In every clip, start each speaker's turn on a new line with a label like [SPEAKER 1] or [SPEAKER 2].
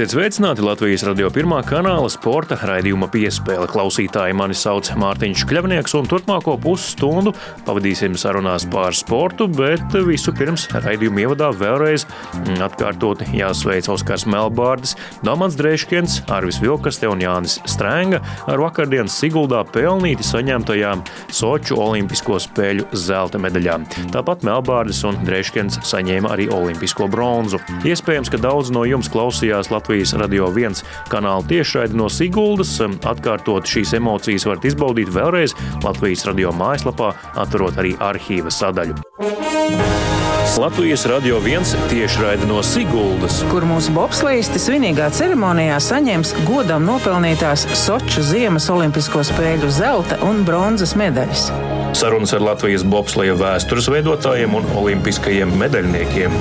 [SPEAKER 1] Esiet sveicināti Latvijas radio pirmā kanāla sporta raidījuma piespēle. Klausītāji mani sauc Mārtiņš Kļavnieks, un turpmāko pusstundu pavadīsim sarunās par sportu, bet visu pirms raidījuma ievadā vēlreiz atkārtoti jāsveic Oskars Melbārdis, Domants Dreiškiens, Arvis Vilkaste un Jānis Strēnga ar vakardienas Siguldā pelnīti saņemtajām Soču olimpisko spēļu zelta medaļām. Tāpat Melbārdis un Dreiškiens saņēma arī olimpisko bronzu. Iespējams, ka daudz no jums klausījās Latvijas Radio 1 kanāla tiešraidi no Siguldas. Atkārtot šīs emocijas varat izbaudīt vēlreiz Latvijas radio mājaslapā, atverot arī arhīva sadaļu. Latvijas radio viens tiešraidi no Siguldas,
[SPEAKER 2] kur mūsu bobslīsti svinīgā ceremonijā saņems godam nopelnītās Soču Ziemas Olimpisko spēļu zelta un bronzas medaļas.
[SPEAKER 1] Sarunas ar Latvijas bobslēja vēstures veidotājiem un olimpiskajiem medaļniekiem.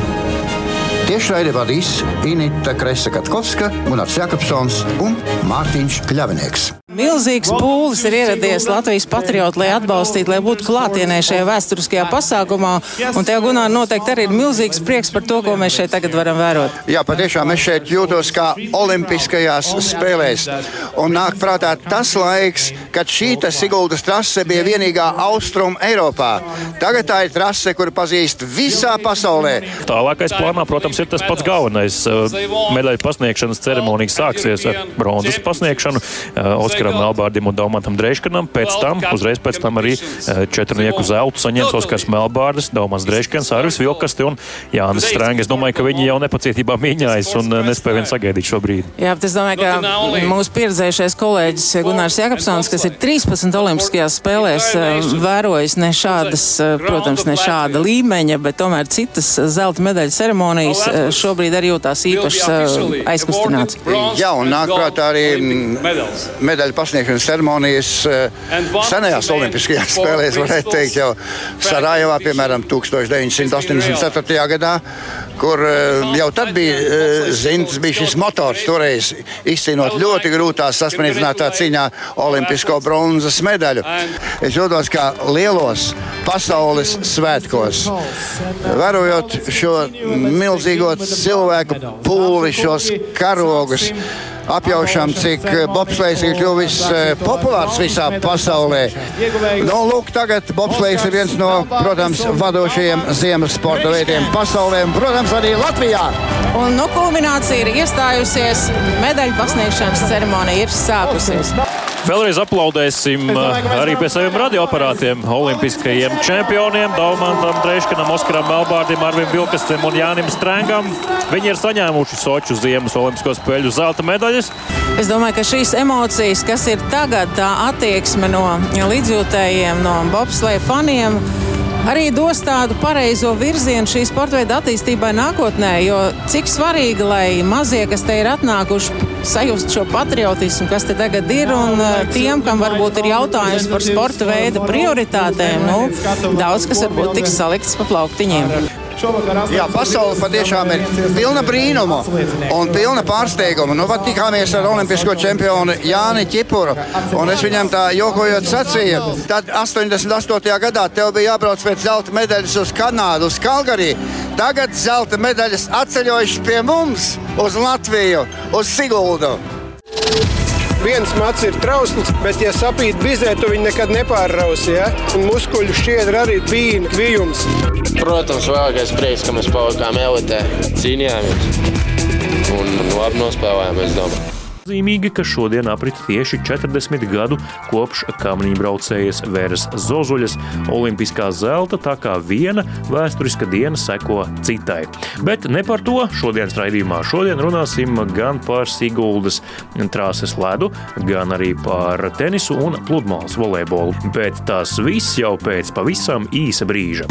[SPEAKER 3] Tiešraidi vadīs Inita Kresa Katkovska, Gunārs Jakobsons un Mārtiņš Kļavinieks.
[SPEAKER 2] Milzīgs pūlis ir ieradies Latvijas patriotu, lai atbalstītu, lai būtu klātienē šajā vēsturiskajā pasākumā. Un tev, Gunār, noteikti arī ir milzīgs prieks par to, ko mēs šeit tagad varam vērot.
[SPEAKER 3] Jā, patiešām es šeit jūtos kā Olimpiskajās spēlēs. Un nāk prātā tas laiks, kad šī Siguldas trase bija vienīgā austrum Eiropā. Tagad tā ir trase, kuru pazīst visā pasaulē.
[SPEAKER 1] Tālākais plānā, protams, ir tas pats galvenais. Medaļu pasniegšanas ceremonija sāksies ar bronzas pasniegšanu. Oskaram Melbārdim un Daumantam Dreiškanam. Pēc tam, uzreiz pēc tam arī četrnieku zeltu saņems Oskars Melbārdis, Daumans Dreiškans, Arvis Vilkasti un Jānis Strēng. Es domāju, ka viņi jau nepacietībā mīņājas un nespēja vien sagaidīt šo brīdi.
[SPEAKER 2] Jā, bet es domāju, ka mūsu pieredzējušais kolēģis Gunārs Jakobsons, kas ir 13 olimpiskajās spēlēs, vērojis ne šādas, protams, ne šāda līmeņa, bet tomēr citas zelta medaļu ceremonijas, šobrīd arī jūtās īpaši aizkustināts.
[SPEAKER 3] Jā, un nāk prātā arī medaļu pasniegšanas ceremonijas senajās Olimpiskajās spēlēs, varētu teikt, jau Sarajevā, piemēram, 1984. gadā, kur jau tad bija zināms, bija šis motors toreiz izcīnot ļoti grūtā sasniedzinātā cīņā olimpisko bronzas medaļu. Es jūtos kā lielos pasaules svētkos. Vērojot šo milzīgo cilvēku pūli, šos karogus apjaušam, cik bobslēgs ir kļuvis populārs visā pasaulē. Nu, lūk, tagad bobslēgs ir viens no, protams, vadošajiem ziemas sporta veidiem pasaulē un, protams, arī Latvijā.
[SPEAKER 2] Un nu, kulminācija ir iestājusies, medaļu pasniegšanas ceremonija ir sākusies.
[SPEAKER 1] Vēlreiz aplaudēsim arī pie saviem radioaparātiem, olimpiskajiem čempioniem, Daumantam Dreiškanam, Oskaram Melbārdim, Arvim Vilkastam un Jānim Strēngam. Viņi ir saņēmuši Soču ziemas olimpisko spēļu zelta medaļas.
[SPEAKER 2] Es domāju, ka šīs emocijas, kas ir tagad, tā attieksme no līdzjūtējiem, no bobsleja faniem, arī dos tādu pareizo virzienu šī sporta veida attīstībai nākotnē. Jo cik svarīgi, lai mazie, kas te ir atnākuši, sajust šo patriotismu, kas te tagad ir, un tiem, kam varbūt ir jautājums par sporta veida prioritātēm, nu, daudz kas varbūt tiks salikts pa plauktiņiem.
[SPEAKER 3] Jā, pasaule patiešām ir pilna brīnumu un pilna pārsteiguma. Nu, pat tikāmies ar olimpisko čempionu Jāni Čipuru, un es viņam tā jokojot sacīju, tad 88. gadā tev bija jābrauc pēc zelta medaļas uz Kanādu, uz Kalgariju. Tagad zelta medaļas atceļojušas pie mums uz Latviju, uz Siguldu.
[SPEAKER 4] Viens mats ir trausls, bet, ja sapīt bizē, tu viņu nekad nepārrausi. Ja? Un muskuļu šķiedra arī bija kvijums.
[SPEAKER 5] Protams, vēlākais prieks, ka mēs palikām elitē, cīnījāmies un labi nospēlējām, es domāju.
[SPEAKER 1] Zīmīgi, ka šodien aprit tieši 40 gadu kopš kamīņbraucējas Vēras Zozuļas olimpiskā zelta, tā kā viena vēsturiska diena seko citai. Bet ne par to šodienas raidījumā. Šodien runāsim gan par Siguldas trāses ledu, gan arī par tenisu un pludmales volejbolu. Bet tas viss jau pēc pavisam īsa brīža.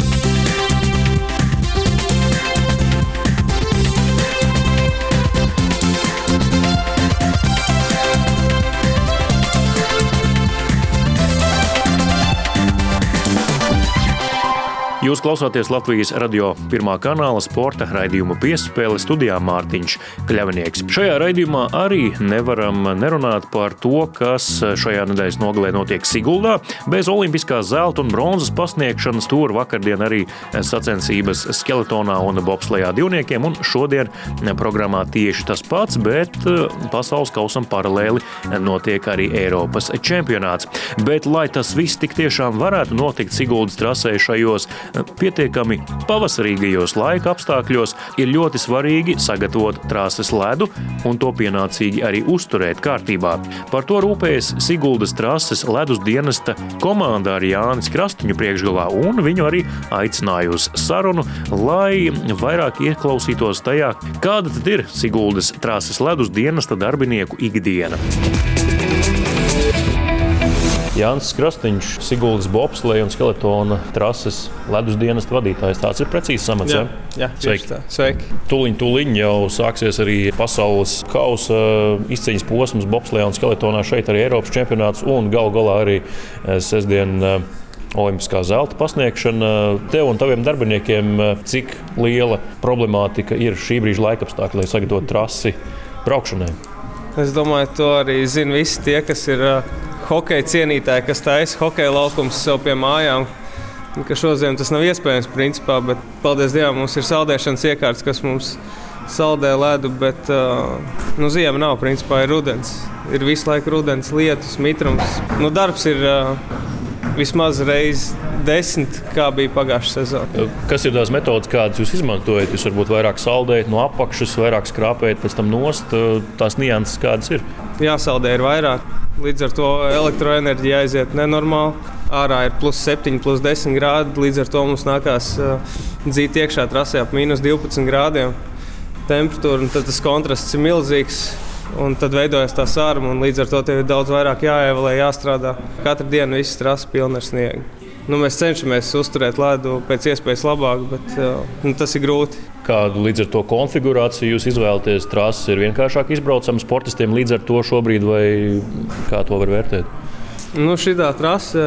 [SPEAKER 1] Jūs klausāties Latvijas radio pirmā kanāla sporta raidījuma piespēle studijā Mārtiņš Kļavnieks. Šajā raidījumā arī nevaram nerunāt par to, kas šajā nedēļas nogalē notiek Siguldā. Bez olimpiskās zelta un bronzas pasniegšanas tur vakardien arī sacensības skeletonā un bobslējā divniekiem, un šodien programmā tieši tas pats, bet pasaules kausam paralēli notiek arī Eiropas čempionāts. Bet, lai tas viss tik tiešām varētu notikt Siguldas trasē šajos pietiekami pavasarīgajos laika apstākļos ir ļoti svarīgi sagatavot trases ledu un to pienācīgi arī uzturēt kārtībā. Par to rūpējas Siguldas trases ledus dienesta komanda ar Jānis Krastiņu priekšgalā, un viņu arī aicināja uz sarunu, lai vairāk ieklausītos tajā, kāda tad ir Siguldas trases ledus dienesta darbinieku ikdiena. Jānis Krastīņš, Siguldas bobsleja un skeletona trases ledus dienas vadītājs. Tāds ir precīzs samats.
[SPEAKER 6] Jā, jā
[SPEAKER 1] Sveiki.
[SPEAKER 6] Tā. Sveiki.
[SPEAKER 1] Tuliņ, tuliņ jau sāksies arī pasaules kausa izcīņas posms bobsleja un skeletonā. Šeit arī Eiropas čempionāts un galu galā arī eh, sestdien. eh, Olimpiskā zelta pasniegšana tev un taviem darbiniekiem, eh, cik liela problemātika ir šī brīža laikapstākļi, lai sagatavotu trasi braukšanai?
[SPEAKER 6] Es domāju, to arī zina visi tie, kas ir uh, hokeja cienītāji, kas taisa hokeja laukums sev pie mājām. Ka šodien tas nav iespējams, principā, bet paldies Dievam, mums ir saldēšanas iekārtas, kas mums saldē ledu, bet nu, ziema nav, principā ir rudens. Ir visu laiku rudens, lietus, mitrums. Nu, darbs ir vismaz reizes desmit, kā bija pagājušā sezonā.
[SPEAKER 1] Kas ir tās metodas, kādas jūs izmantojat? Jūs varbūt vairāk saldējat no apakšas, vairāk skrāpējat pēc tam nost. Tās nianses kādas ir.
[SPEAKER 6] Jāsaldē ir vairāk. Līdz ar to elektroenerģija aiziet nenormāli. Ārā ir plus 7, plus 10 grādi. Līdz ar to mums nākās uh, dzīt iekšā trasē ap minus 12 grādiem temperatūra. un Tad tas kontrasts ir milzīgs. Un tad veidojas tā sārma, un līdz ar to tev ir daudz vairāk jāievēlē, jāstrādā. Katru dienu viss strāsa pilna ar sniegu. Nu, mēs cenšamies uzturēt ledu pēc iespējas labāk, bet uh, nu, tas ir grūti.
[SPEAKER 1] Kādu līdz ar to konfigurāciju jūs izvēlaties? Trases ir vienkāršāk izbraucamas sportistiem līdz ar to šobrīd, vai kā to var vērtēt?
[SPEAKER 6] Nu, šī trase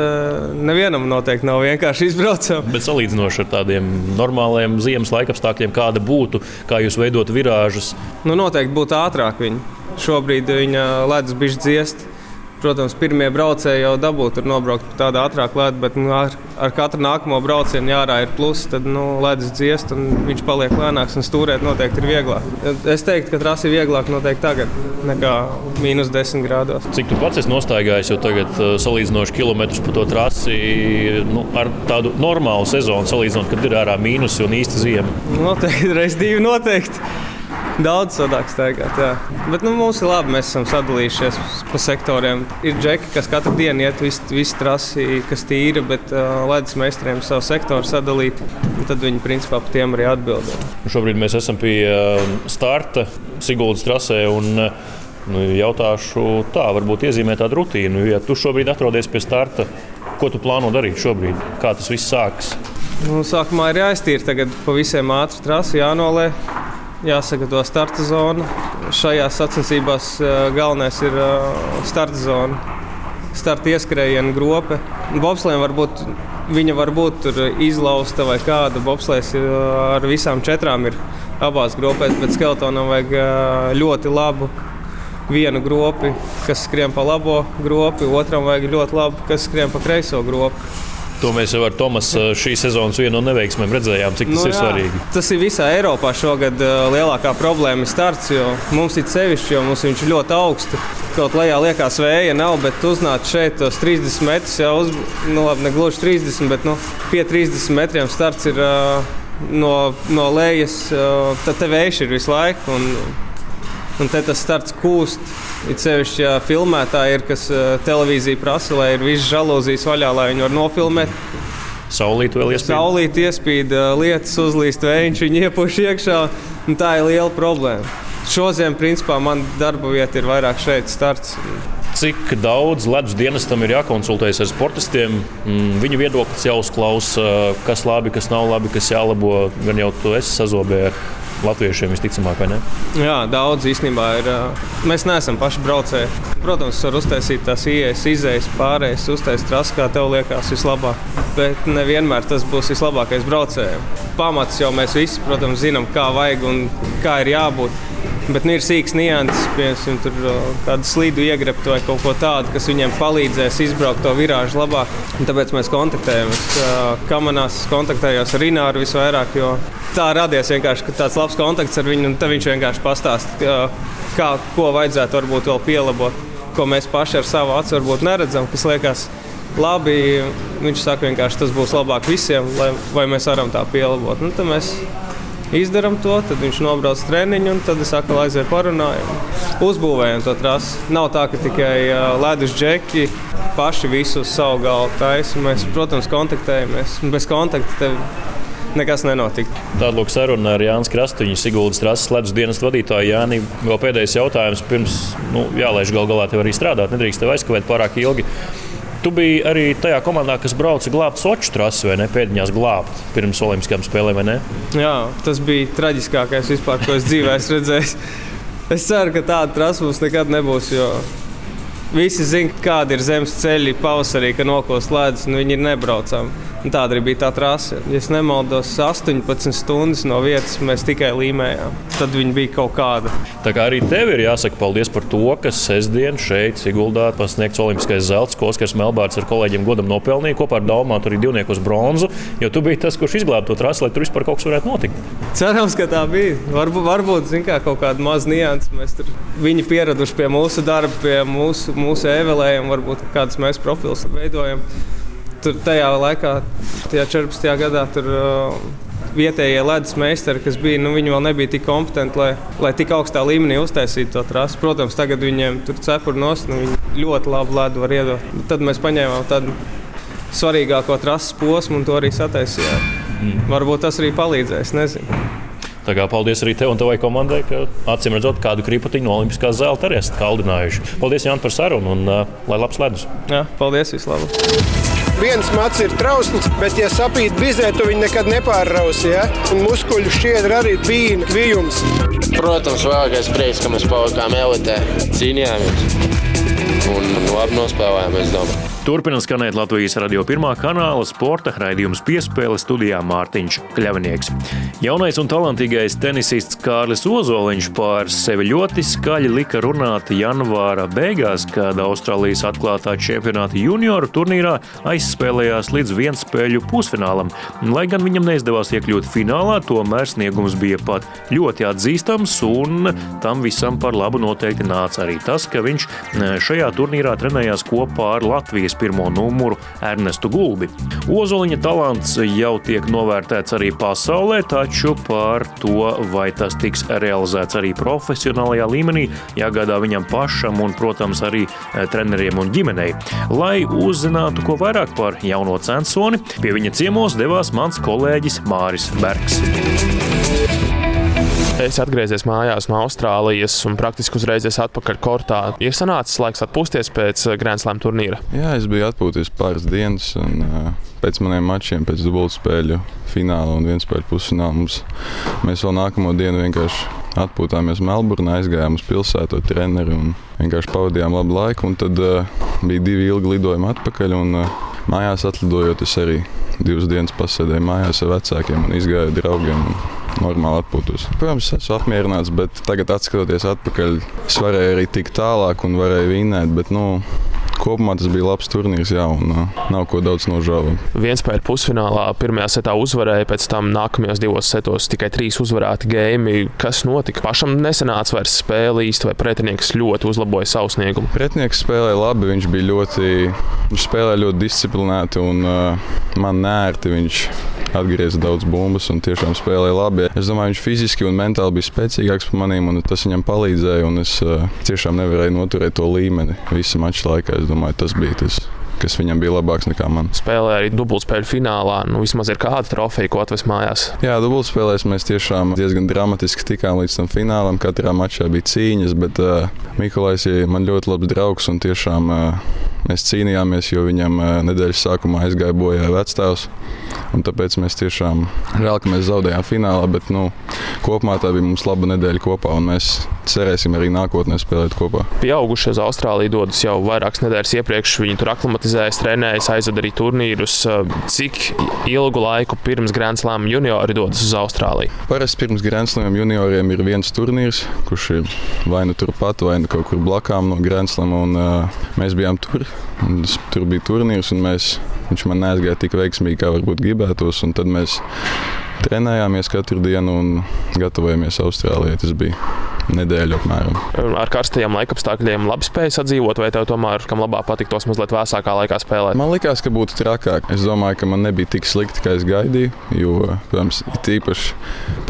[SPEAKER 6] nevienam noteikti nav vienkārši izbraucama.
[SPEAKER 1] Bet salīdzinoši ar tādiem normāliem ziemas laikapstākļiem, kāda būtu, kā jūs veidot virāžas,
[SPEAKER 6] Nu, noteikti būtu ātrāk viņa. Šobrīd viņa ledus bija dziest. Protams, pirmie braucēji jau dabūtu tur nobraukt pa tādu ātrāku ledu, bet nu, ar, ar katru nākamo braucienu jārā ir pluss. Tad nu, ledus dziest un viņš paliek lēnāks un stūrēt noteikti ir vieglāk. Es teiktu, ka trasi ir vieglāk noteikti tagad nekā mīnus 10 grādos.
[SPEAKER 1] cik tu pats esi nostaigājis, jo tagad uh, salīdzinoši kilometrus pa to trasi nu, ar tādu normālu sezonu, salīdzinot, kad ir ārā mīnus un īsta ziema.
[SPEAKER 6] Noteikti reizes divi noteikti. Daudz sadāk staigāt, jā. Bet nu, mums ir labi, mēs esam sadalījušies pa sektoriem. Ir džeki, kas katru dienu iet visu, visu trasi, kas tīra, bet uh, ledus meistariem savu sektoru sadalīt. Tad viņi principā par tiem arī atbildē.
[SPEAKER 1] Šobrīd mēs esam pie starta Siguldas trasē. Un, Nu, jautāšu tā, varbūt iezīmēt tādu rutīnu. Ja tu šobrīd atrodies pie starta, ko tu plāno darīt šobrīd? Kā tas viss sāks?
[SPEAKER 6] Nu, sākumā ir jāiztīra tagad pa visiem ātri trasi, jānolē. Jāsagatavo starta zona. Šajās sacensībās uh, galvenais ir uh, starta zona. Starta ieskrējiena grope. Bobslēm varbūt viņa var būt izlausta vai kāda. Bobslēs uh, ar visām četrām ir abās grupēs, bet skeletonam vajag ļoti labu vienu gropi, kas skrien pa labo gropi, otram vajag ļoti labu, kas skrien pa kreiso gropi.
[SPEAKER 1] To mēs jau ar Tomasu šīs sezonas vienu no neveiksmēm redzējām, cik tas
[SPEAKER 6] Nu
[SPEAKER 1] ir
[SPEAKER 6] jā,
[SPEAKER 1] svarīgi.
[SPEAKER 6] Tas ir visā Eiropā šogad lielākā problēma ir starts, jo mums ir sevišķi, jo mums viņš ir ļoti augsts. Kaut lejā liekas, vēja nav, bet uznākt šeit tos 30 metrus jau uz, nu, labi, ne gluži 30, bet nu, pie 30 metriem starts ir uh, no, no lejas. Tad te vējš ir visu laiku. Un, Un te tas starts kūst. It sevišķi, ja filmētāji ir, kas uh, televīzija prasa, lai ir viss žalūzijas vaļā, lai viņi var nofilmēt.
[SPEAKER 1] Saulīt vēl iespēja.
[SPEAKER 6] Saulīt iespīd, ā, lietus uzlīst, vējš, viņi iepuš iekšā. Tā ir liela problēma. Šodien, principā, man darba vieta ir vairāk šeit, starts.
[SPEAKER 1] Cik daudz ledus dienestam ir jākonsultējas ar sportistiem? Mm, Viņu viedoklis jāuzklausa, kas labi, kas nav labi, kas jālabo. Gan jau tu esi sazobējis ar latviešiem visticamāk, vai ne?
[SPEAKER 6] Jā, daudz īstenībā ir. Mēs neesam paši braucēji. Protams, var uztaisīt tās ielas, izējas, pārējas, uztaisīt trasu, kā tev liekas, vislabāk. Bet nevienmēr tas būs vislabākais braucējiem. Pamats jau mēs visi, protams, zinām, kā vajag un kā ir jābūt. Bet nu, ir sīks nianses, piemēram, tur kādu slīdu iegrebt vai kaut ko tādu, kas viņiem palīdzēs izbraukt to virāžu labāk. Un tāpēc mēs kontaktējamies. Kamanās kontaktējos ar Ināru visvairāk, jo tā radies vienkārši tāds labs kontakts ar viņu, un viņš vienkārši pastāsta, kā, ko vajadzētu varbūt vēl pielabot, ko mēs paši ar savu acu varbūt neredzam, kas liekas labi. Viņš saka, vienkārši tas būs labāk visiem, lai, vai mēs varam tā pielabot. Nu, izdarām to, tad viņš nobrauc treniņu, un tad es atkal aizēju parunājumu. Uzbūvējam to trasi. Nav tā, ka tikai ledus džeki paši visu uz savu galvu taisa. Mēs, protams, kontaktējamies. Bez kontakta tev nekas nenotika.
[SPEAKER 1] Tāda lūk saruna ar Jānis Krastiņu, Siguldas trases ledus dienas vadītāju Jāni. Vēl pēdējais jautājums pirms nu, jālaiž gal galā tev arī strādāt. Nedrīkst tev aizkavēt pārāk ilgi. Tu biji arī tajā komandā, kas brauca glābt Soču trasi, vai ne? Pēdiņās glābt pirms Olimpiskajām spēlēm, vai ne?
[SPEAKER 6] Jā, tas bija traģiskākais vispār, ko es dzīvē esmu redzējis. Es ceru, ka tāda trasa mums nekad nebūs. Jo visi zina, kādi ir zemes ceļi pavasarī, kad nokost ledus, un viņi ir nebraucami. Un tāda arī bija tā trase. Ja es nemaldos, 18 stundas no vietas mēs tikai līmējām. Tad viņi bija kaut kāda.
[SPEAKER 1] Tā kā arī tev ir jāsaka paldies par to, ka sestdien šeit Siguldā pasniegts Olimpiskais zelts, ko Oskars Melbārds ar kolēģiem godam nopelnīja kopā ar Daumātu arī divniekus bronzu. Jo tu biji tas, kurš izglāba to trasi, lai tur vispār kaut kas varētu notikt.
[SPEAKER 6] Cerams, ka tā bija. Varbūt, varbūt kā, kaut kāda maza nianses. Mēs tur viņi pieraduši pie mūsu darba, pie mūsu, mūsu ēvelējiem, varbūt kādas mēs profilus veidojam tur tajā laikā, tajā 14. gadā, tur uh, vietējie ledus meistari, kas bija, nu, viņi vēl nebija tik kompetenti, lai, lai tik augstā līmenī uztaisītu to trasi. Protams, tagad viņiem tur cepuri nost, nu, viņi ļoti labu ledu var iedot. Tad mēs paņēmām tādu svarīgāko trases posmu un to arī sataisījām. Mm. Varbūt tas arī palīdzēs, nezinu.
[SPEAKER 1] Tā kā paldies arī tev un tavai komandai, ka acīm redzot, kādu kripatiņu no Olimpiskā zelta arī esat kaldinājuši. Paldies, Jānis, par sarunu un uh, lai labs ledus!
[SPEAKER 6] Jā, paldies, vislabāk!
[SPEAKER 4] Viens mats ir trausls, bet, ja sapīt bizē, tu viņu nekad nepārrausi. Ja? Un muskuļu šķiedra arī bija kvijums.
[SPEAKER 5] Protams, vēlākais prieks, ka mēs palikām elitē, cīnījāmies un labi nospēlējām, es domāju.
[SPEAKER 1] Turpinām skanēt Latvijas radio pirmā kanāla sporta raidījums piespēle studijā Mārtiņš Kļavnieks. Jaunais un talantīgais tenisists Kārlis Ozoliņš pār sevi ļoti skaļi lika runāt janvāra beigās, kad Austrālijas atklātā čempionāta junioru turnīrā aizspēlējās līdz vienspēļu pusfinālam. Lai gan viņam neizdevās iekļūt finālā, tomēr sniegums bija pat ļoti atzīstams, un tam visam par labu noteikti nāca arī tas, ka viņš šajā turnīrā trenējās kopā ar Latvijas Latvijas pirmo numuru Ernestu Gulbi. Ozoliņa talants jau tiek novērtēts arī pasaulē, taču par to, vai tas tiks realizēts arī profesionālajā līmenī, jāgādā viņam pašam un, protams, arī eh, treneriem un ģimenei. Lai uzzinātu ko vairāk par jauno censoni, pie viņa ciemos devās mans kolēģis Māris Bergs.
[SPEAKER 7] Es atgriezies mājās no Austrālijas un praktiski uzreiz esmu atpakaļ kortā. Ir sanācis laiks atpūsties pēc eh, Grand Slam turnīra.
[SPEAKER 8] Jā, es biju atpūties pāris dienas. Un, uh, pēc maniem mačiem, pēc dubultspēļu fināla un vienspēļu pusfināla mums, mēs vēl nākamo dienu vienkārši atpūtāmies Melburnā, aizgājām uz pilsētu ar treneri un vienkārši pavadījām labu laiku. Un tad uh, bija divi ilgi lidojumi atpakaļ. Un, uh, mājās atlidojot, es arī divas dienas pasēdēju mājās ar vecākiem un izgāju draugiem. Un, normāli atpūtos. Protams, esmu apmierināts, bet tagad, skatoties atpakaļ, es varēju arī tikt tālāk un varēju vinēt. Bet, nu, kopumā tas bija labs turnīrs, jā, un uh, nav ko daudz nožēlot.
[SPEAKER 7] Vienspēļu pusfinālā pirmajā setā uzvarēja, pēc tam nākamajos divos setos tikai trīs uzvarēti game. Kas notika? Pašam nesenāca vairs spēle īsti, vai pretinieks ļoti uzlaboja savu sniegumu?
[SPEAKER 8] Pretinieks spēlēja labi, viņš bija ļoti, viņš spēlēja ļoti disciplinēti un uh, man nērti. Viņš atgrieza daudz bumbas un tiešām spēlēja labi. Es domāju, viņš fiziski un mentāli bija spēcīgāks par maniem, un tas viņam palīdzēja. Es uh, tiešām nevarēju noturēt to līmeni visu maču laikā. Domāju, tas bija tas kas viņam bija labāks nekā man.
[SPEAKER 7] Spēlēja arī dubultspēļu finālā. Nu, vismaz ir kāda trofeja, ko atvest mājās.
[SPEAKER 8] Jā, dubultspēlēs mēs tiešām diezgan dramatiski tikām līdz tam finālam. Katrā mačā bija cīņas, bet uh, Mikulais ir man ļoti labs draugs un tiešām uh, mēs cīnījāmies, jo viņam uh, nedēļas sākumā aizgāja bojā vecstāvs. Un tāpēc mēs tiešām ka mēs zaudējām finālā, bet nu, kopumā tā bija mums laba nedēļa kopā, un mēs cerēsim arī nākotnē spēlēt kopā.
[SPEAKER 7] Pieaugušie uz Austrāliju dodas jau vairākas nedēļas iepriekš. Viņi tur aklimatizējas, trenējas, aizved arī turnīrus. Cik ilgu laiku pirms Grand Slam juniori dodas uz Austrāliju?
[SPEAKER 8] Parasti pirms Grand Slam junioriem ir viens turnīrs, kurš ir vai nu turpat, vai nu kaut kur blakām no Grand Slam. Un, uh, mēs bijām tur, tur bija turnīrs, un mēs, viņš man neaizgāja tik veiksmīgi, kā varbūt gribētos. Tad mēs trenējāmies katru dienu un gatavojamies Austrālijai. Tas bija nedēļa apmēram.
[SPEAKER 7] Ar karstajiem laikapstākļiem labi spēja sadzīvot, vai tev tomēr kam labāk patiktos mazliet vēsākā laikā spēlēt?
[SPEAKER 8] Man liekas, ka būtu trakāk. Es domāju, ka man nebija tik slikti, kā es gaidīju. Jo, protams, tīpaši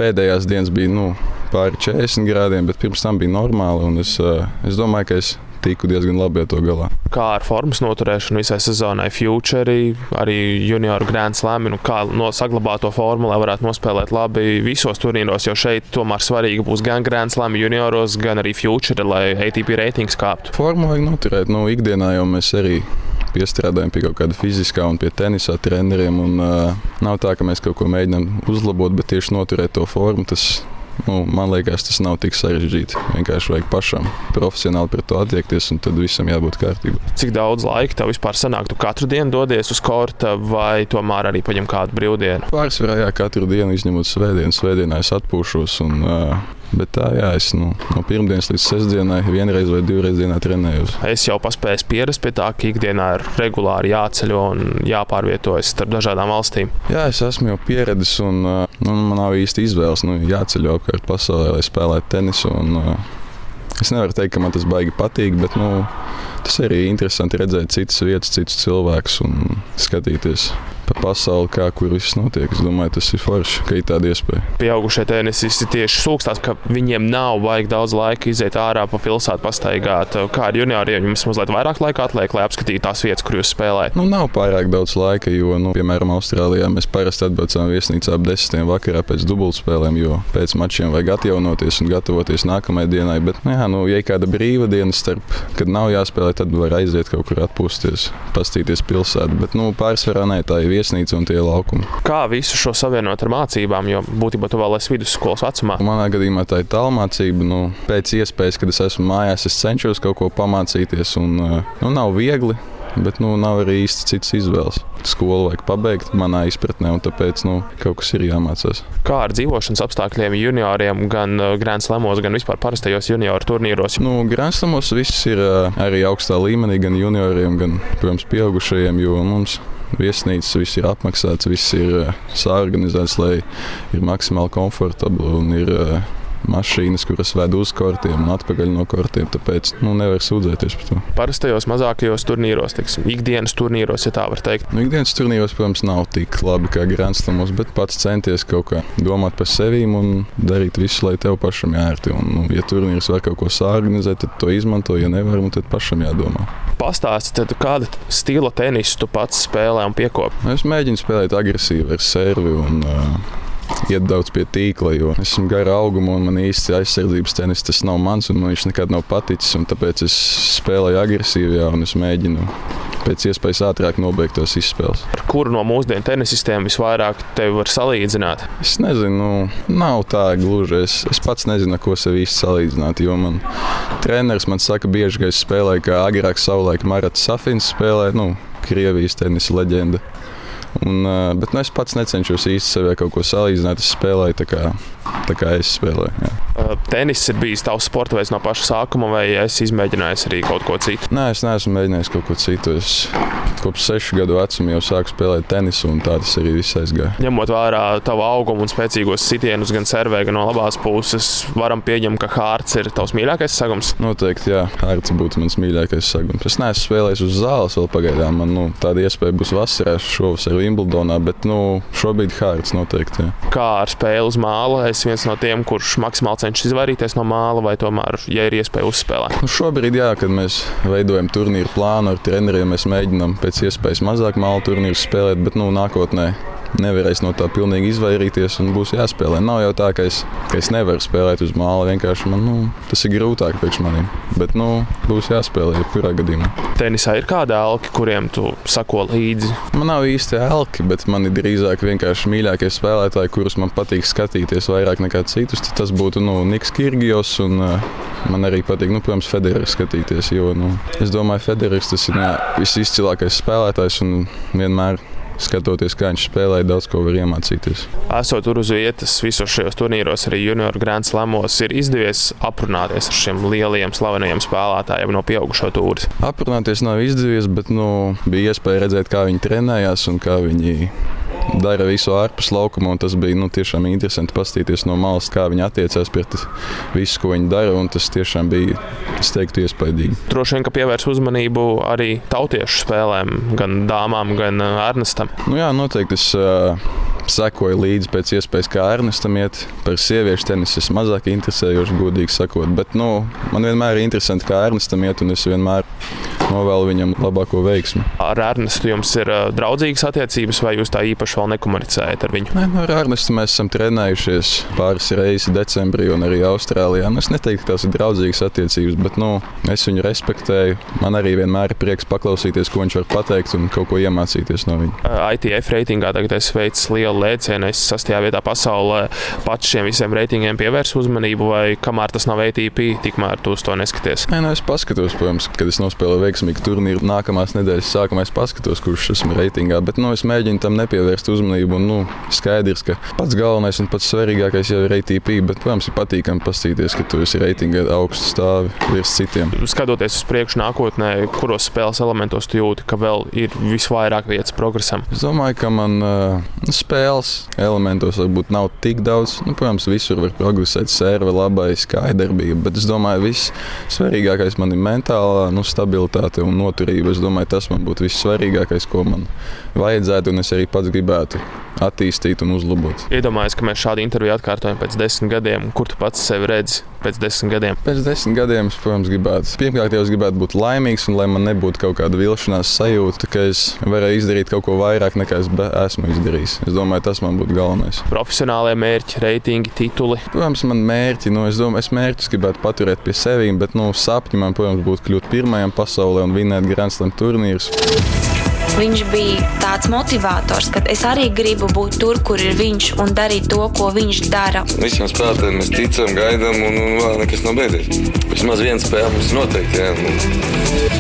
[SPEAKER 8] pēdējās dienas bija nu, pāri 40 grādiem, bet pirms tam bija normāli. Es, eh, es domāju, ka es tiku diezgan labi ar to galā.
[SPEAKER 7] Kā ar formas noturēšanu visai sezonai, Future, arī junioru Grand Slam, nu, kā no saglabāt to formu, lai varētu nospēlēt labi visos turnīros, jo šeit tomēr svarīgi būs gan Grand Slam junioros, gan arī Future, lai ATP reitings kāptu.
[SPEAKER 8] Formu vajag noturēt, nu, ikdienā jau mēs arī piestrādājam pie kaut kāda fiziskā un pie tenisa treneriem. Un, uh, nav tā, ka mēs kaut ko mēģinām uzlabot, bet tieši noturēt to formu. Tas, Nu, man liekas, tas nav tik sarežģīti. Vienkārši vajag pašam profesionāli pret to attiekties, un tad visam jābūt kārtībā.
[SPEAKER 7] Cik daudz laika tev vispār sanāk? Tu katru dienu dodies uz korta, vai tomēr arī paņem kādu brīvdienu?
[SPEAKER 8] Pārsvarā jā, katru dienu izņemot svētdienu. Svētdienā es atpūšos. Un, uh, Bet tā, jā, es nu, no pirmdienas līdz sestdienai vienreiz vai divreiz dienā trenējos.
[SPEAKER 7] Es jau paspēju pierast pie tā, ka ikdienā ir regulāri jāceļo un jāpārvietojas starp dažādām valstīm.
[SPEAKER 8] Jā, es esmu jau pieredzis un nu, man nav īsti izvēles. Nu, jāceļo apkārt pasaulē, lai spēlētu tenisu. Un, es nevaru teikt, ka man tas baigi patīk, bet nu, tas arī ir interesanti redzēt citas vietas, citus cilvēkus un skatīties pa pasauli, kā kur viss notiek. Es domāju, tas ir forši, ka ir tāda iespēja.
[SPEAKER 7] Pieaugušie tenisisti tieši sūkstās, ka viņiem nav vajag daudz laika iziet ārā pa pilsētu, pastaigāt. Kā ar junioriem jums mazliet vairāk laika atliek, lai apskatītu tās vietas, kur jūs spēlējat?
[SPEAKER 8] Nu, nav pārāk daudz laika, jo, nu, piemēram, Austrālijā mēs parasti atbraucam viesnīcā ap desmitiem vakarā pēc dubultspēlēm, jo pēc mačiem vajag atjaunoties un gatavoties nākamajai dienai. Bet, nu, jā, nu, ja ir kāda brīva diena starp, kad nav jāspēlē, tad var aiziet kaut kur atpūsties, pastīties pilsētu. Bet, nu, pārsvarā nē, tā ir viesnīca un tie laukumi.
[SPEAKER 7] Kā visu šo savienot ar mācībām, jo būtībā tu vēl esi vidusskolas vecumā?
[SPEAKER 8] Manā gadījumā tā ir tālmācība. Nu, pēc iespējas, kad es esmu mājās, es cenšos kaut ko pamācīties. Un, nu, nav viegli, bet nu, nav arī īsti citas izvēles. Skolu vajag pabeigt, manā izpratnē, un tāpēc nu, kaut kas ir jāmācās.
[SPEAKER 7] Kā ar dzīvošanas apstākļiem junioriem, gan Grand Slamos, gan vispār parastajos junioru turnīros?
[SPEAKER 8] Nu, Grand Slamos viss ir arī augstā līmenī, gan junioriem, gan, protams, pieaugušajiem, jo mums viesnīcas, viss ir apmaksāts, viss ir sāorganizēts, lai ir maksimāli komfortabli un ir mašīnas, kuras ved uz kortiem un atpakaļ no kortiem. Tāpēc nu, nevar sūdzēties par to.
[SPEAKER 7] Parastajos mazākajos turnīros, teiksim, ikdienas turnīros, ja tā var teikt.
[SPEAKER 8] Nu, ikdienas turnīros, protams, nav tik labi kā Grandslamos, bet pats centies kaut kā domāt par sevi un darīt visu, lai tev pašam jārti. Un, nu, ja turnīrs var kaut ko sāorganizēt, tad to izmanto. Ja nevar, tad pašam jādomā.
[SPEAKER 7] Pastāstiet, kāda stila tenisu tu pats spēlē un piekopi?
[SPEAKER 8] Es mēģinu spēlēt agresīvi ar servi. Un, uh, iet daudz pie tīkla, jo esmu gara auguma un man īsti aizsardzības tenis tas nav mans, un man viņš nekad nav paticis. Tāpēc es spēlēju agresīvi, jā, un es mēģinu pēc iespējas ātrāk nobeigt tos izspēles.
[SPEAKER 7] Ar kuru no mūsdienu tenisistiem visvairāk tevi var salīdzināt?
[SPEAKER 8] Es nezinu, nu, nav tā gluži. Es, es pats nezinu, ko sev īsti salīdzināt. Jo man treneris man saka, bieži, ka es spēlēju kā agrāk, savulaik Marats Safins spēlēja, nu, Krievijas tenisa leģenda. Un, bet nu, es pats necenšos īsti sevi kaut ko salīdzināt. Es spēlēju tā kā, es spēlēju. Jā.
[SPEAKER 7] Tenis ir bijis tavs sporta veids no paša sākuma, vai es izmēģināju arī kaut ko citu?
[SPEAKER 8] Nē, es neesmu mēģinājis kaut ko citu. Es kopš sešu gadu vecuma jau sāku spēlēt tenisu, un tā tas arī viss aizgāja.
[SPEAKER 7] Ņemot vērā tavu augumu un spēcīgos sitienus, gan servē, gan no labās puses, varam pieņemt, ka hārts ir tavs mīļākais sagums.
[SPEAKER 8] Noteikti, jā, hārts būtu mans mīļākais sagums. Es neesmu spēlējis uz zāles vēl pagaidām. Man nu, tāda iespēja būs vasarā šovasar Wimbledonā, bet nu, šobrīd hārts noteikti. Jā.
[SPEAKER 7] Kā ar spēli uz māla? Es viens no tiem, kurš maksimāli cenšas izvairīties no māla, vai tomēr, ja ir iespēja uzspēlēt?
[SPEAKER 8] Nu, šobrīd, jā, kad mēs veidojam turnīru plānu ar treneriem, mēs mēģinām pēc iespējas mazāk māla turnīru spēlēt, bet nu, nākotnē nevarēs no tā pilnīgi izvairīties un būs jāspēlē. Nav jau tā, ka es, ka es nevaru spēlēt uz māla. Vienkārši man nu, tas ir grūtāk priekš maniem. Bet nu, būs jāspēlē jebkurā gadījumā.
[SPEAKER 7] Tenisā ir kādi elki, kuriem tu sako līdzi?
[SPEAKER 8] Man nav īsti elki, bet man ir drīzāk vienkārši mīļākie spēlētāji, kurus man patīk skatīties vairāk nekā citus. Tas būtu nu, Niks Kirgijos un uh, man arī patīk, nu, protams, Federers skatīties. Jo, nu, es domāju, Federers tas ir visizcilākais spēlētājs un vienmēr skatoties, kā viņš spēlēja, daudz ko var iemācīties.
[SPEAKER 7] Esot tur uz vietas visos šajos turnīros, arī junior Grand Slamos, ir izdevies aprunāties ar šiem lielajiem, slavenajiem spēlētājiem no pieaugušo tūri.
[SPEAKER 8] Aprunāties nav izdevies, bet nu, bija iespēja redzēt, kā viņi trenējās un kā viņi dara visu ārpus laukuma. Tas bija nu, tiešām interesanti paskatīties no malas, kā viņi attiecās pret visu, ko viņi dara. Tas tiešām bija, es teiktu, iespaidīgi.
[SPEAKER 7] Droši vien, ka pievērs uzmanību arī tautiešu spēlēm, gan dāmām, gan Ernestam.
[SPEAKER 8] Nu, jā, noteikti. Es, uh, sekoju līdzi pēc iespējas, kā Ernestam iet. Par sieviešu tenisu es mazāk interesējoši, godīgi sakot. Bet nu, man vienmēr ir interesanti, kā Ernestam iet, un es vienmēr novēlu viņam labāko veiksmi.
[SPEAKER 7] Ar Ernestu jums ir draudzīgas attiecības, vai jūs tā īpaši vēl nekomunicējat ar viņu?
[SPEAKER 8] Nē, nu, ar Ernestu mēs esam trenējušies pāris reizes decembrī un arī Austrālijā. Nu, es neteiktu, ka tās ir draudzīgas attiecības, bet nu, es viņu respektēju. Man arī vienmēr ir prieks paklausīties, ko viņš var pateikt un kaut ko iemācīties no viņa.
[SPEAKER 7] ITF reitingā tagad es veicu lielu lēcienu, es sastajā vietā pasaulē pats šiem visiem reitingiem pievērsu uzmanību, vai kamēr tas nav ATP, tikmēr tu uz to neskaties?
[SPEAKER 8] Nē, nu, es paskatos, protams, kad es nospēlēju veiksmīgu turnīru nākamās nedēļas sākumā, es paskatos, kurš esmu reitingā, bet nu, es mēģinu tam nepievērst uzmanību. Un, nu, skaidrs, ka pats galvenais un pats svarīgākais jau ir ATP, bet, protams, ir patīkami paskatīties, ka tu esi reitingā augstu stāvi virs citiem.
[SPEAKER 7] Skatoties uz priekšu nākotnē, kuros spēles elementos tu jūti, ka vēl ir visvairāk vietas progresam?
[SPEAKER 8] Es domāju, ka man uh, spēle spēles elementos varbūt nav tik daudz. Nu, protams, visur var progresēt, serve, labais, kājadarbība. Bet es domāju, viss svarīgākais man ir mentālā nu, stabilitāte un noturība. Es domāju, tas man būtu vissvarīgākais, ko man vajadzētu un es arī pats gribētu attīstīt un uzlabot.
[SPEAKER 7] Iedomājieties, ka mēs šādu interviju atkārtojam pēc desmit gadiem. Kur tu pats sevi redzi pēc desmit gadiem?
[SPEAKER 8] Pēc desmit gadiem es, protams, gribētu. Pirmkārt, jau es gribētu būt laimīgs un lai man nebūtu kaut kāda vilšanās sajūta, ka es varēju izdarīt kaut ko vairāk nekā es esmu izdarījis. Es domāju, tas man būtu galvenais.
[SPEAKER 7] Profesionālie mērķi, reitingi, tituli.
[SPEAKER 8] Protams, man mērķi, nu, es domāju, es mērķus gribētu paturēt pie sevis, bet nu, sapņi man, protams, būtu kļūt pirmajam pasaulē un vinēt Grand Slam turnīrus.
[SPEAKER 9] Viņš bija tāds motivators, ka es arī gribu būt tur, kur ir viņš un darīt to, ko viņš dara.
[SPEAKER 10] Visiem spēlētājiem mēs ticam, gaidām, un, un vēl nekas nav beidzies. Vismaz viena spēle mums noteikti. Jā.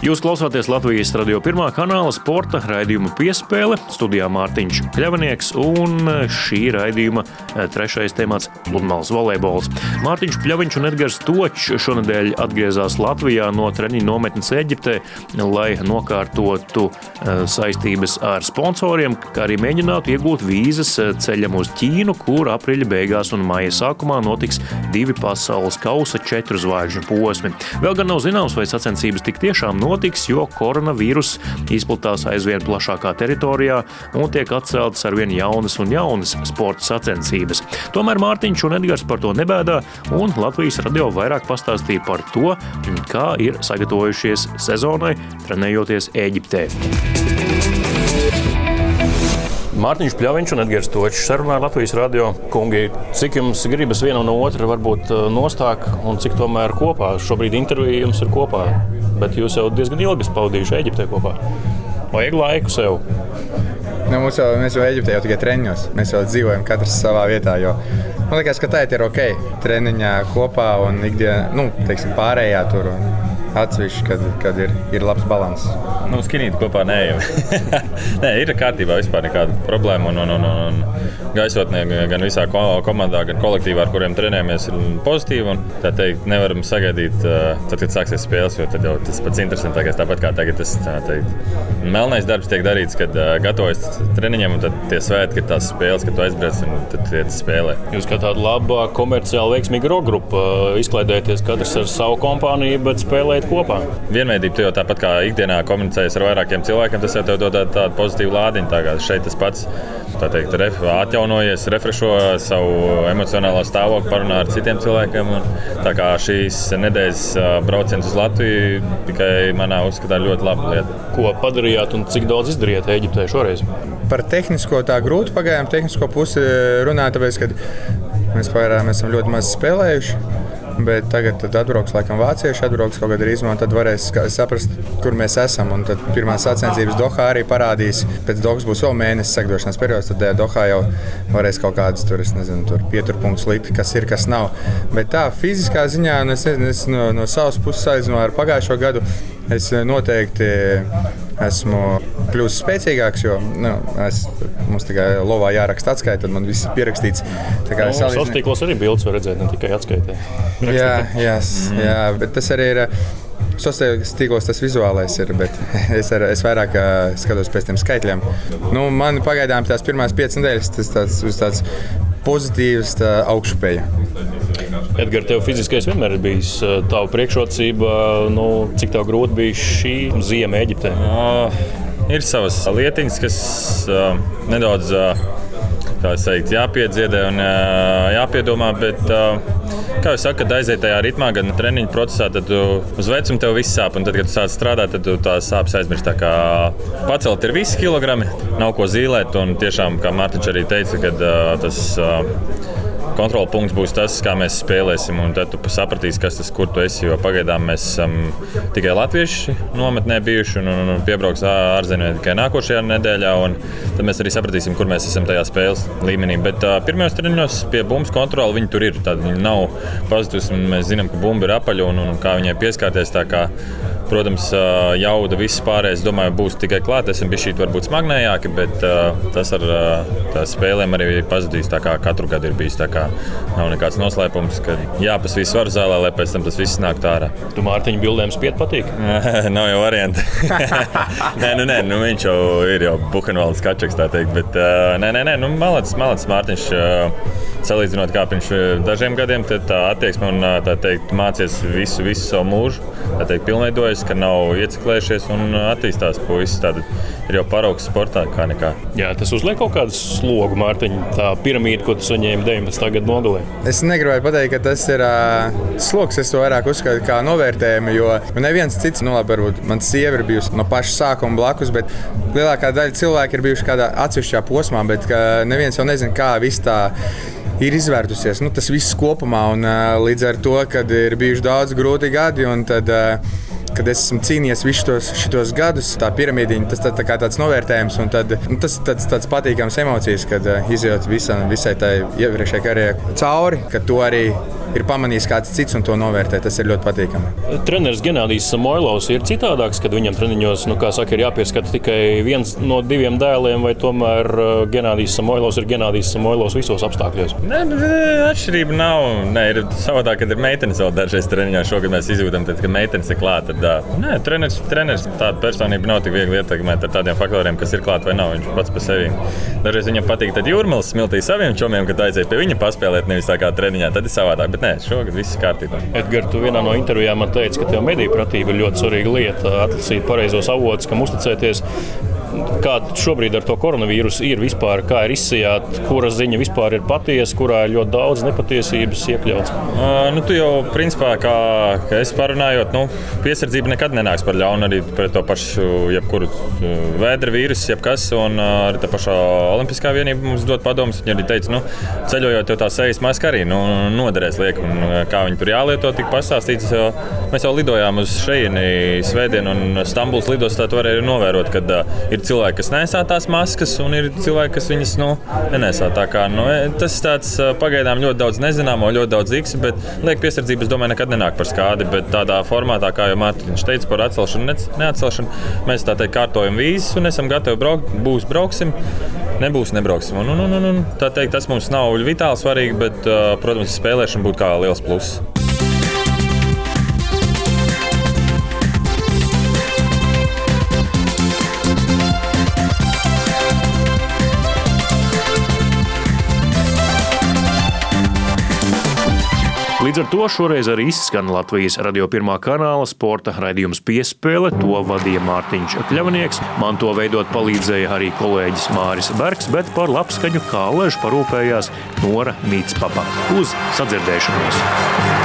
[SPEAKER 1] Jūs klausāties Latvijas radio pirmā kanāla sporta raidījuma piespēle. Studijā Mārtiņš Kļavnieks un šī raidījuma eh, trešais temats - pludmales volejbols. Mārtiņš Kļaviņš un Edgars Točs šonadēļ atgriezās Latvijā no treniņu nometnes Eģiptē, lai nokārtotu eh, saistības ar sponsoriem, kā arī mēģinātu iegūt vīzas eh, ceļam uz Ķīnu, kur aprīļa beigās un maija sākumā notiks divi pasaules kausa četru zvaigžņu posmi. Vēl gan nav zināms, vai sacensības tik tiešām notiks notiks, jo koronavīrus izplatās aizvien plašākā teritorijā un tiek atceltas arvien jaunas un jaunas sporta sacensības. Tomēr Mārtiņš un Edgars par to nebēdā, un Latvijas radio vairāk pastāstīja par to, kā ir sagatavojušies sezonai, trenējoties Eģiptē. Mārtiņš Pļaviņš un Edgars Točs sarunā Latvijas radio. Kungi, cik jums gribas viena no otra varbūt uh, nostāk un cik tomēr kopā? Šobrīd intervija jums ir kopā, bet jūs jau diezgan ilgi pavadījuši Eģiptē kopā. Vajag laiku sev.
[SPEAKER 11] Nu, mums jau, mēs jau Eģiptē jau tikai treniņos. Mēs jau dzīvojam katrs savā vietā. Jo, man liekas, ka tā ir ok. Treniņā kopā un ikdienā, nu, teiksim, pārējā tur. Un atsevišķi, kad, kad ir, ir labs līdzsvars.
[SPEAKER 12] Nu, skinīt kopā nē, jau. nē, ir kārtībā, vispār nekāda problēma. Un, un, un, un gaisotnē, gan visā komandā, gan kolektīvā, ar kuriem trenējamies, ir pozitīva. Un, tā teikt, nevaram sagaidīt, tad, kad sāksies spēles, jo tad jau tas pats interesantākais. Tāpat kā tagad tas teikt, melnais darbs tiek darīts, kad gatavojas treniņiem, un tad tie svētki ir tās spēles, kad tu aizbrauc un tad iet spēlē.
[SPEAKER 1] Jūs kā tāda laba komerciāli veiksmīga grupa izklaidēties katrs ar savu kompāniju, bet spēlē spēlēt kopā.
[SPEAKER 12] Vienveidība, tu jau tāpat kā ikdienā komunicējies ar vairākiem cilvēkiem, tas jau tev dod tādu pozitīvu lādiņu. Tā šeit tas pats teikt, ref, atjaunojies, refrešo savu emocionālo stāvokli, parunā ar citiem cilvēkiem. Un, tā kā šīs nedēļas brauciens uz Latviju tikai manā uzskatā ļoti laba lieta.
[SPEAKER 1] Ko padarījāt un cik daudz izdarījāt Eģiptē šoreiz?
[SPEAKER 11] Par tehnisko tā grūti pagājām, tehnisko pusi runāt, tāpēc, ka mēs pagaidām esam ļoti maz spēlējuši. Bet tagad atbrauks laikam vācieši, atbrauks kaut kādā rīzmā, un tad varēs saprast, kur mēs esam. Un tad pirmā sacensības Dohā arī parādīs. Pēc Dohas būs vēl mēnesis sagatavošanās periods, tad Dohā jau varēs kaut kādas tur, nezinu, tur pieturpunktus likt, kas ir, kas nav. Bet tā fiziskā ziņā, nu, es, es no, no savas puses salīdzinu ar pagājušo gadu, es noteikti esmu kļuvis spēcīgāks, jo nu, es, mums tikai lovā jāraksta atskaita, tad man viss ir pierakstīts. Tā
[SPEAKER 1] kā nu, salīdzinu... tīklos arī bildes var redzēt, ne tikai atskaitē.
[SPEAKER 11] jā, jā, mm. jā, bet tas arī ir. Sociālajos tīklos tas vizuālais ir, bet es, ar, es vairāk uh, skatos pēc tiem skaitļiem. Nu, man pagaidām tās pirmās piecas nedēļas tas tāds, tāds pozitīvs tā, augšupeja.
[SPEAKER 1] Edgars, tev fiziskais vienmēr ir bijis tava priekšrocība. Nu, cik tev grūti bija šī zima Eģiptē?
[SPEAKER 12] Uh, ir savas lietiņas, kas uh, nedaudz. Uh, teikt, jāpiedziedē un jāpiedomā. Bet, kā jau saka, kad aiziet tajā ritmā, gan treniņu procesā, tad uz vecumu tev viss sāp. Un tad, kad tu sāc strādāt, tad tās sāpes aizmirst. Tā kā pacelt ir visi kilogrami, nav ko zīmēt. Un tiešām, kā Mārtiņš arī teica, kad tas kontrola punkts būs tas, kā mēs spēlēsim. Tad tu sapratīsi, kas tas kur tu esi. Jo pagaidām mēs esam tikai latvieši nometnē bijuši un, un, un piebrauks ārzemnieki tikai nākošajā nedēļā. Tad mēs arī sapratīsim, kur mēs esam tajā spēles līmenī. Bet uh, pirmajos treniņos pie bumbas kontrola viņi tur ir. Tad viņi nav pazudusi. Mēs zinām, ka bumba ir apaļa un, un kā viņai pieskārties. Protams, jauda viss pārējais, domāju, būs tikai klāt. Esam bijuši varbūt smagnējāki, bet tas ar spēlēm arī pazudīs. Tā kā katru gadu ir bijis. Tā kā nav nekāds noslēpums, ka jāpasvīd svaru zālē, lai pēc tam tas viss nāk ārā.
[SPEAKER 1] Tu Mārtiņa bildēm spied patīk?
[SPEAKER 12] nav jau varianti. nē, nu, nē, nu, viņš jau ir jau Buhenvalds kačeks, tā teikt. Bet, nē, nē, nē, nu, malacis, malacis Mārtiņš. Salīdzinot kā pirms dažiem gadiem, tā attieksme un tā teikt, mācies visu, visu savu mūžu. Tā teikt, pilnveidojas ka nav ieciklējušies un attīstās puisis. Tad ir jau paraugs sportā kā nekā.
[SPEAKER 1] Jā, tas uzliek kaut kādu slogu, Mārtiņ, tā piramīda, ko tu saņēmi 19. gadu nogalē.
[SPEAKER 11] Es negribēju pateikt, ka tas ir uh, sloks. Es to vairāk uzskatu kā novērtējumu, jo neviens cits, nu labi, varbūt man sieva ir bijusi no paša sākuma blakus, bet lielākā daļa cilvēku ir bijuši kādā atsevišķā posmā, bet neviens jau nezina, kā viss tā ir izvērtusies. Nu, tas viss kopumā, un uh, līdz ar to, kad ir bijuši daudz grūti gadi, un tad uh, kad es esmu cīnījies visus tos, šitos gadus, tā piramīdiņa, tas tā, tā kā tāds novērtējums, un tad, nu, tas tāds, tāds patīkams emocijas, kad uh, izjūt visam, visai tai iepriekšējai karjerai cauri, ka to arī ir pamanījis kāds cits un to novērtē. Tas ir ļoti patīkami.
[SPEAKER 1] Treneris Genādijs Samoilovs ir citādāks, kad viņam treniņos, nu, kā saka, ir jāpieskata tikai viens no diviem dēliem, vai tomēr Genādijs Samoilovs ir Genādijs Samoilovs visos apstākļos?
[SPEAKER 12] Nē, atšķirība nav. Nē, ir savādāk, kad ir meitenes vēl dažreiz treniņā. Šogad mēs izjūtam, tad, ka meitenes ir klāta. Nē, treneris, treneris tāda personība nav tik viegli ietekmēt ar tādiem faktoriem, kas ir klāt vai nav. Viņš pats par sevi. Dažreiz viņam patīk, tad jūrmālas smiltīs saviem čomiem, kad aiziet pie viņa paspēlēt, nevis tā kā treniņā. Tad ir savādāk. Bet nē, šogad viss ir kārtībā.
[SPEAKER 1] Edgars, tu vienā no intervijām man teici, ka tev mediju pratība ir ļoti svarīga lieta. Atlasīt pareizos avotus, kam uzticēties. Kāda šobrīd ar to koronavīrusu ir vispār, kā ir izsijāta, kura ziņa vispār ir patiesa, kurā ir ļoti daudz nepatiesības iekļauts?
[SPEAKER 12] Uh, nu, tu jau, principā, kā, es parunājot, nu, piesardzība nekad nenāks par ļaunu arī pret to pašu, jebkuru vēdra vīrusu, jebkas, un arī tā pašā Olimpiskā vienība mums dod padomus. Viņa arī teica, nu, ceļojot, jau tā sejas maska arī nu, noderēs liek, un kā viņi tur jālieto, tika pastāstīts. Mēs jau lidojām uz šejieni svētdien, un Stambuls lidostā tu varēji novērot, kad uh, ir ir cilvēki, kas nesā tās maskas, un ir cilvēki, kas viņas nu, nesā. Kā, nu, e, tas ir tāds pagaidām ļoti daudz nezināmo, ļoti daudz īks, bet lieka piesardzība, es domāju, nekad nenāk par skādi. Bet tādā formātā, kā jau Mārtiņš teica par atcelšanu, neatcelšanu, mēs tā teikt kārtojam vīzes un esam gatavi braukt. Būs brauksim, nebūs nebrauksim. Un, un, un, un, tā teikt, tas mums nav vitāli svarīgi, bet, protams, spēlēšana būtu kā liels pluss.
[SPEAKER 1] Līdz ar to šoreiz arī izskan Latvijas radio pirmā kanāla sporta raidījums piespēle. To vadīja Mārtiņš Kļavnieks. Man to veidot palīdzēja arī kolēģis Māris Bergs, bet par labskaņu kā ležu parūpējās Nora Mītspapa. Uz sadzirdēšanos!